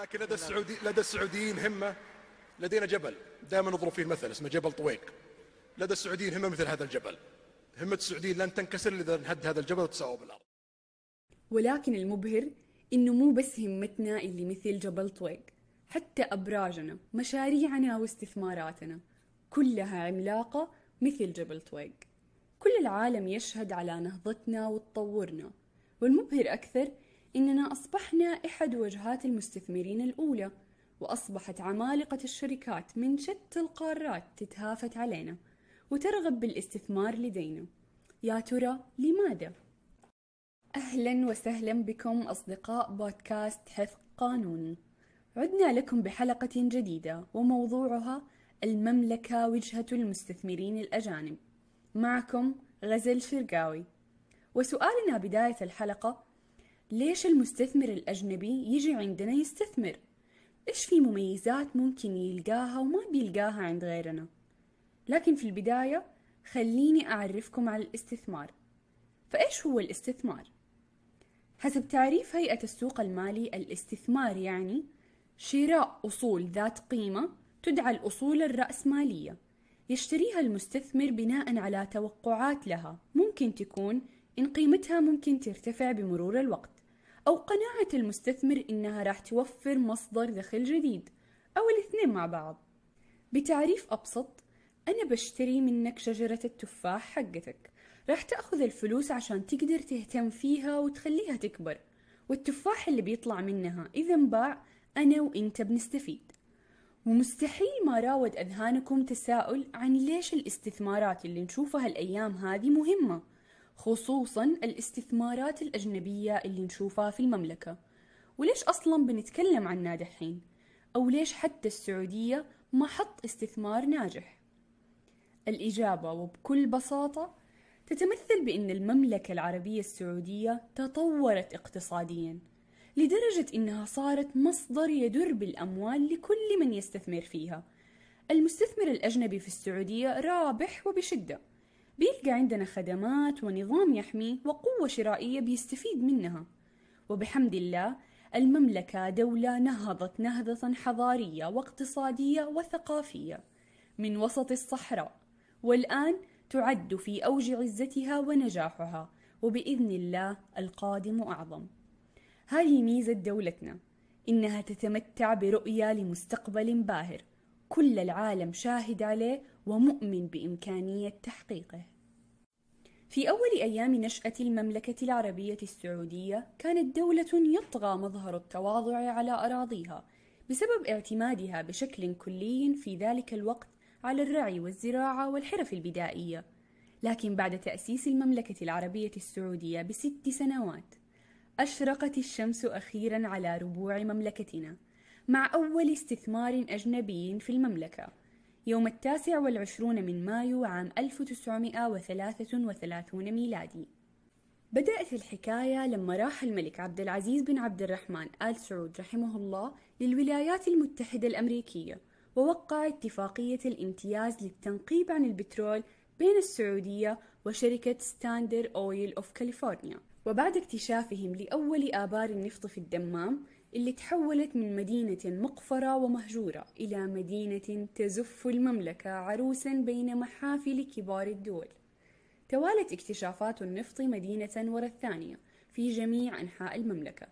لكن لدى السعودي لدى السعوديين همة. لدينا جبل. دائما نضرب فيه المثل اسمه جبل طويق. لدى السعوديين همة مثل هذا الجبل. همة السعوديين لن تنكسر إذا انهد هذا الجبل وتساوى بالأرض. ولكن المبهر إنه مو بس همتنا اللي مثل جبل طويق. حتى أبراجنا مشاريعنا واستثماراتنا كلها عملاقة مثل جبل طويق. كل العالم يشهد على نهضتنا وتطورنا. والمبهر أكثر إننا أصبحنا إحد وجهات المستثمرين الأولى وأصبحت عمالقة الشركات من شتى القارات تتهافت علينا وترغب بالاستثمار لدينا. يا ترى لماذا؟ أهلا وسهلا بكم أصدقاء بودكاست حفظ قانوني عدنا لكم بحلقة جديدة وموضوعها المملكة وجهة المستثمرين الأجانب. معكم غزل شرقاوي. وسؤالنا بداية الحلقة ليش المستثمر الأجنبي يجي عندنا يستثمر؟ إيش في مميزات ممكن يلقاها وما بيلقاها عند غيرنا؟ لكن في البداية خليني أعرفكم على الاستثمار فإيش هو الاستثمار؟ حسب تعريف هيئة السوق المالي الاستثمار يعني شراء أصول ذات قيمة تدعى الأصول الرأسمالية يشتريها المستثمر بناء على توقعات لها ممكن تكون إن قيمتها ممكن ترتفع بمرور الوقت أو قناعة المستثمر إنها راح توفر مصدر دخل جديد أو الاثنين مع بعض. بتعريف أبسط أنا بشتري منك شجرة التفاح حقتك. راح تأخذ الفلوس عشان تقدر تهتم فيها وتخليها تكبر. والتفاح اللي بيطلع منها إذا انباع أنا وإنت بنستفيد. ومستحيل ما راود أذهانكم تساؤل عن ليش الاستثمارات اللي نشوفها الأيام هذه مهمة. خصوصا الاستثمارات الأجنبية اللي نشوفها في المملكة. وليش أصلا بنتكلم عنها دحين؟ أو ليش حتى السعودية ما حط استثمار ناجح؟ الإجابة وبكل بساطة تتمثل بأن المملكة العربية السعودية تطورت اقتصاديا لدرجة أنها صارت مصدر يدر بالأموال لكل من يستثمر فيها. المستثمر الأجنبي في السعودية رابح وبشدة. بيلقى عندنا خدمات ونظام يحميه وقوة شرائية بيستفيد منها. وبحمد الله المملكة دولة نهضت نهضة حضارية واقتصادية وثقافية من وسط الصحراء والآن تعد في أوج عزتها ونجاحها وبإذن الله القادم أعظم. هذه ميزة دولتنا إنها تتمتع برؤية لمستقبل باهر. كل العالم شاهد عليه ومؤمن بإمكانية تحقيقه. في أول أيام نشأة المملكة العربية السعودية كانت دولة يطغى مظهر التواضع على أراضيها بسبب اعتمادها بشكل كلي في ذلك الوقت على الرعي والزراعة والحرف البدائية. لكن بعد تأسيس المملكة العربية السعودية بست سنوات أشرقت الشمس أخيرا على ربوع مملكتنا. مع أول استثمار أجنبي في المملكة يوم التاسع والعشرون من مايو عام 1933 ميلادي. بدأت الحكاية لما راح الملك عبد العزيز بن عبد الرحمن آل سعود رحمه الله للولايات المتحدة الأمريكية ووقع اتفاقية الامتياز للتنقيب عن البترول بين السعودية وشركة ستاندر أويل أوف كاليفورنيا وبعد اكتشافهم لأول آبار النفط في الدمام اللي تحولت من مدينة مقفرة ومهجورة إلى مدينة تزف المملكة عروسا بين محافل كبار الدول. توالت اكتشافات النفط مدينة ورا الثانية في جميع أنحاء المملكة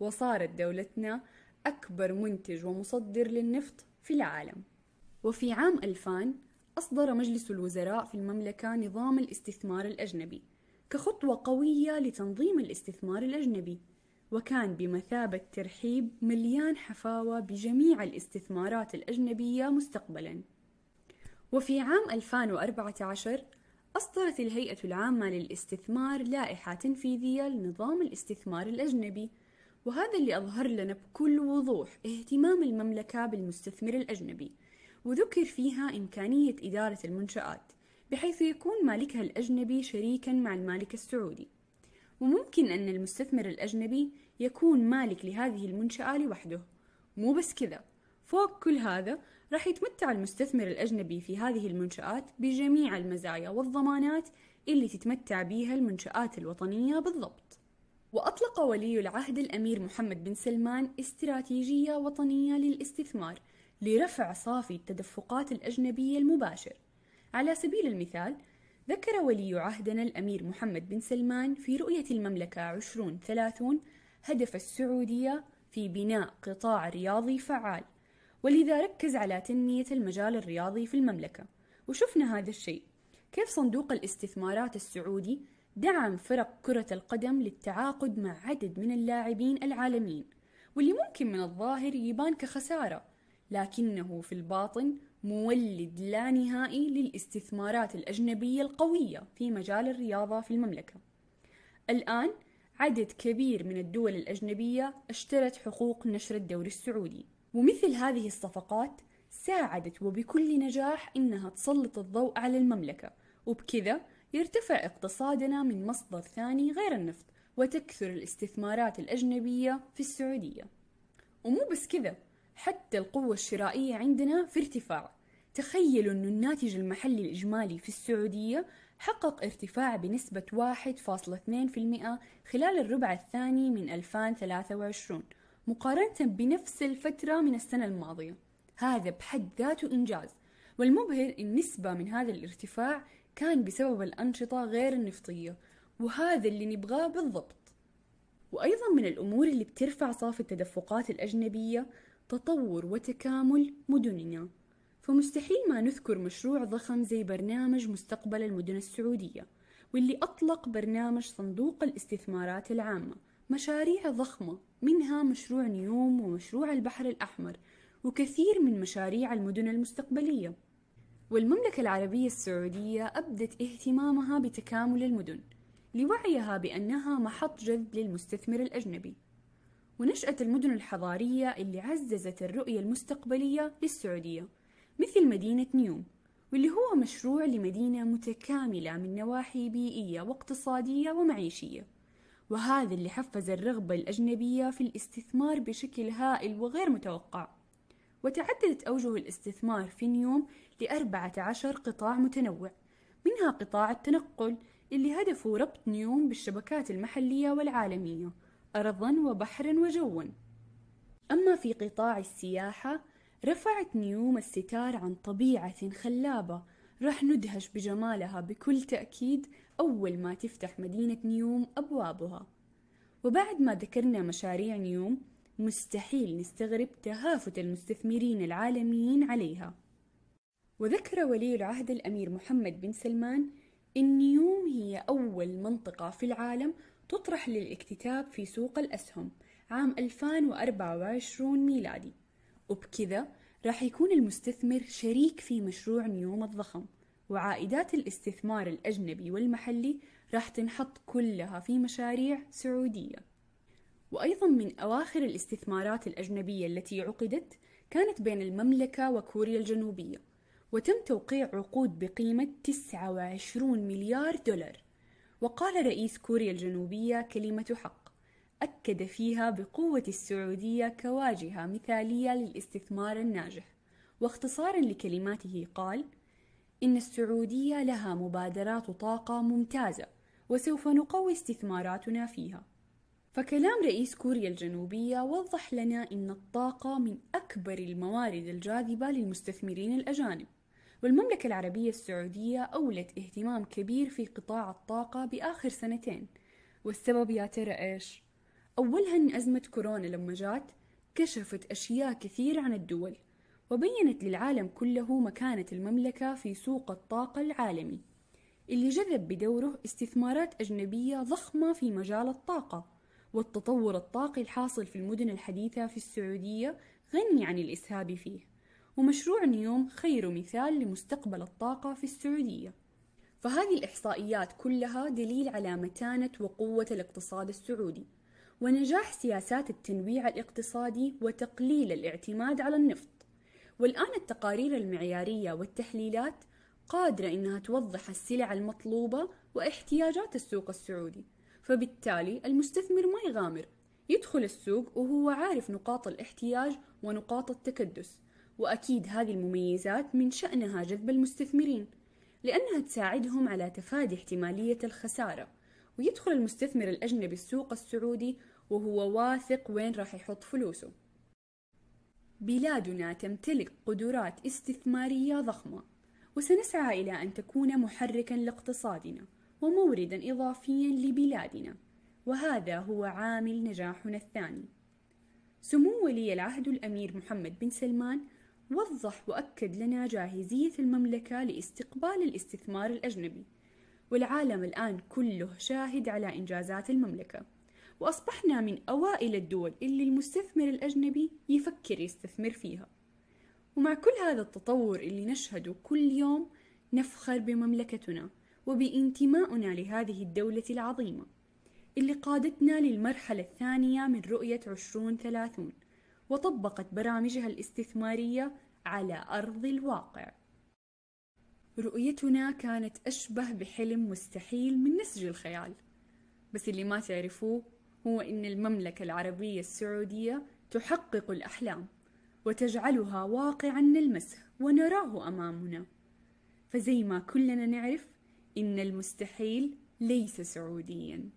وصارت دولتنا أكبر منتج ومصدر للنفط في العالم. وفي عام 2000 أصدر مجلس الوزراء في المملكة نظام الاستثمار الأجنبي كخطوة قوية لتنظيم الاستثمار الأجنبي. وكان بمثابة ترحيب مليان حفاوة بجميع الاستثمارات الأجنبية مستقبلا. وفي عام 2014 أصدرت الهيئة العامة للاستثمار لائحة تنفيذية لنظام الاستثمار الأجنبي وهذا اللي أظهر لنا بكل وضوح اهتمام المملكة بالمستثمر الأجنبي وذكر فيها إمكانية إدارة المنشآت بحيث يكون مالكها الأجنبي شريكا مع المالك السعودي. وممكن أن المستثمر الأجنبي يكون مالك لهذه المنشأة لوحده. مو بس كذا فوق كل هذا راح يتمتع المستثمر الأجنبي في هذه المنشآت بجميع المزايا والضمانات اللي تتمتع بها المنشآت الوطنية بالضبط. وأطلق ولي العهد الأمير محمد بن سلمان استراتيجية وطنية للاستثمار لرفع صافي التدفقات الأجنبية المباشر. على سبيل المثال ذكر ولي عهدنا الأمير محمد بن سلمان في رؤية المملكة 2030 هدف السعودية في بناء قطاع رياضي فعال ولذا ركز على تنمية المجال الرياضي في المملكة. وشفنا هذا الشيء. كيف صندوق الاستثمارات السعودي دعم فرق كرة القدم للتعاقد مع عدد من اللاعبين العالميين واللي ممكن من الظاهر يبان كخسارة لكنه في الباطن مولد لا نهائي للاستثمارات الأجنبية القوية في مجال الرياضة في المملكة. الآن عدد كبير من الدول الأجنبية اشترت حقوق نشر الدوري السعودي، ومثل هذه الصفقات ساعدت وبكل نجاح إنها تسلط الضوء على المملكة، وبكذا يرتفع اقتصادنا من مصدر ثاني غير النفط، وتكثر الاستثمارات الأجنبية في السعودية. ومو بس كذا حتى القوة الشرائية عندنا في ارتفاع تخيلوا أن الناتج المحلي الإجمالي في السعودية حقق ارتفاع بنسبة 1.2% خلال الربع الثاني من 2023 مقارنة بنفس الفترة من السنة الماضية. هذا بحد ذاته إنجاز والمبهر أن نسبة من هذا الارتفاع كان بسبب الأنشطة غير النفطية وهذا اللي نبغاه بالضبط. وأيضا من الأمور اللي بترفع صافي التدفقات الأجنبية تطور وتكامل مدننا. فمستحيل ما نذكر مشروع ضخم زي برنامج مستقبل المدن السعودية واللي أطلق برنامج صندوق الاستثمارات العامة. مشاريع ضخمة منها مشروع نيوم ومشروع البحر الأحمر وكثير من مشاريع المدن المستقبلية. والمملكة العربية السعودية أبدت اهتمامها بتكامل المدن لوعيها بأنها محط جذب للمستثمر الأجنبي. ونشأة المدن الحضارية اللي عززت الرؤية المستقبلية للسعودية. مثل مدينة نيوم واللي هو مشروع لمدينة متكاملة من نواحي بيئية واقتصادية ومعيشية. وهذا اللي حفز الرغبة الأجنبية في الاستثمار بشكل هائل وغير متوقع. وتعددت أوجه الاستثمار في نيوم لأربعة عشر قطاع متنوع منها قطاع التنقل اللي هدفه ربط نيوم بالشبكات المحلية والعالمية أرضا وبحرا وجوا. أما في قطاع السياحة رفعت نيوم الستار عن طبيعة خلابة. راح ندهش بجمالها بكل تأكيد أول ما تفتح مدينة نيوم أبوابها. وبعد ما ذكرنا مشاريع نيوم مستحيل نستغرب تهافت المستثمرين العالميين عليها. وذكر ولي العهد الأمير محمد بن سلمان إن نيوم هي أول منطقة في العالم تطرح للاكتتاب في سوق الأسهم عام 2024 ميلادي. وبكذا راح يكون المستثمر شريك في مشروع نيوم الضخم وعائدات الاستثمار الأجنبي والمحلي راح تنحط كلها في مشاريع سعودية. وأيضا من أواخر الاستثمارات الأجنبية التي عقدت كانت بين المملكة وكوريا الجنوبية وتم توقيع عقود بقيمة 29 مليار دولار. وقال رئيس كوريا الجنوبية كلمة حق أكد فيها بقوة السعودية كواجهة مثالية للاستثمار الناجح. واختصارا لكلماته قال إن السعودية لها مبادرات طاقة ممتازة وسوف نقوي استثماراتنا فيها. فكلام رئيس كوريا الجنوبية وضح لنا إن الطاقة من أكبر الموارد الجاذبة للمستثمرين الأجانب. والمملكة العربية السعودية أولت اهتمام كبير في قطاع الطاقة بآخر سنتين. والسبب يا ترى إيش؟ أولها أن أزمة كورونا لما جات كشفت أشياء كثير عن الدول وبينت للعالم كله مكانة المملكة في سوق الطاقة العالمي اللي جذب بدوره استثمارات أجنبية ضخمة في مجال الطاقة والتطور الطاقي الحاصل في المدن الحديثة في السعودية غني عن الإسهاب فيه ومشروع نيوم خير مثال لمستقبل الطاقة في السعودية. فهذه الإحصائيات كلها دليل على متانة وقوة الاقتصاد السعودي. ونجاح سياسات التنويع الاقتصادي وتقليل الاعتماد على النفط. والآن التقارير المعيارية والتحليلات قادرة إنها توضح السلع المطلوبة واحتياجات السوق السعودي. فبالتالي المستثمر ما يغامر. يدخل السوق وهو عارف نقاط الاحتياج ونقاط التكدس. وأكيد هذه المميزات من شأنها جذب المستثمرين لأنها تساعدهم على تفادي احتمالية الخسارة. ويدخل المستثمر الأجنبي السوق السعودي وهو واثق وين راح يحط فلوسه. بلادنا تمتلك قدرات استثمارية ضخمة وسنسعى إلى أن تكون محركا لاقتصادنا وموردا إضافيا لبلادنا وهذا هو عامل نجاحنا الثاني. سمو ولي العهد الأمير محمد بن سلمان وضح وأكد لنا جاهزية المملكة لاستقبال الاستثمار الأجنبي والعالم الآن كله شاهد على إنجازات المملكة. وأصبحنا من أوائل الدول اللي المستثمر الأجنبي يفكر يستثمر فيها. ومع كل هذا التطور اللي نشهده كل يوم نفخر بمملكتنا وبانتمائنا لهذه الدولة العظيمة اللي قادتنا للمرحلة الثانية من رؤية عشرون ثلاثون وطبقت برامجها الاستثمارية على أرض الواقع. رؤيتنا كانت أشبه بحلم مستحيل من نسج الخيال. بس اللي ما تعرفوه هو إن المملكة العربية السعودية تحقق الأحلام وتجعلها واقعا نلمسه ونراه أمامنا. فزي ما كلنا نعرف إن المستحيل ليس سعوديا.